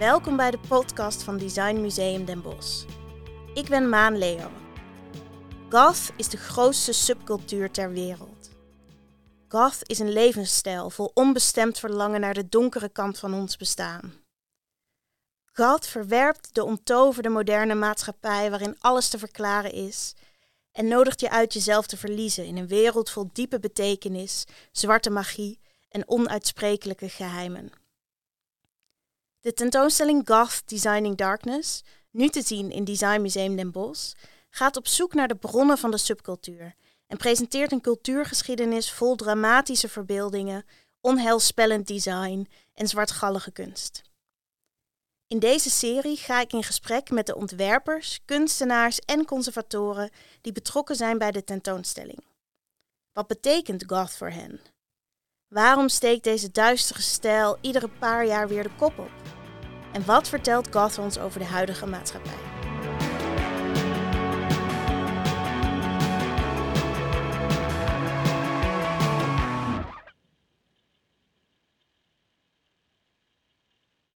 Welkom bij de podcast van Design Museum Den Bosch. Ik ben Maan Leo. Goth is de grootste subcultuur ter wereld. Goth is een levensstijl vol onbestemd verlangen naar de donkere kant van ons bestaan. Goth verwerpt de onttoverde moderne maatschappij waarin alles te verklaren is en nodigt je uit jezelf te verliezen in een wereld vol diepe betekenis, zwarte magie en onuitsprekelijke geheimen. De tentoonstelling Goth Designing Darkness, nu te zien in Design Museum Den Bosch, gaat op zoek naar de bronnen van de subcultuur en presenteert een cultuurgeschiedenis vol dramatische verbeeldingen, onheilspellend design en zwartgallige kunst. In deze serie ga ik in gesprek met de ontwerpers, kunstenaars en conservatoren die betrokken zijn bij de tentoonstelling. Wat betekent goth voor hen? Waarom steekt deze duistere stijl iedere paar jaar weer de kop op? En wat vertelt goth ons over de huidige maatschappij?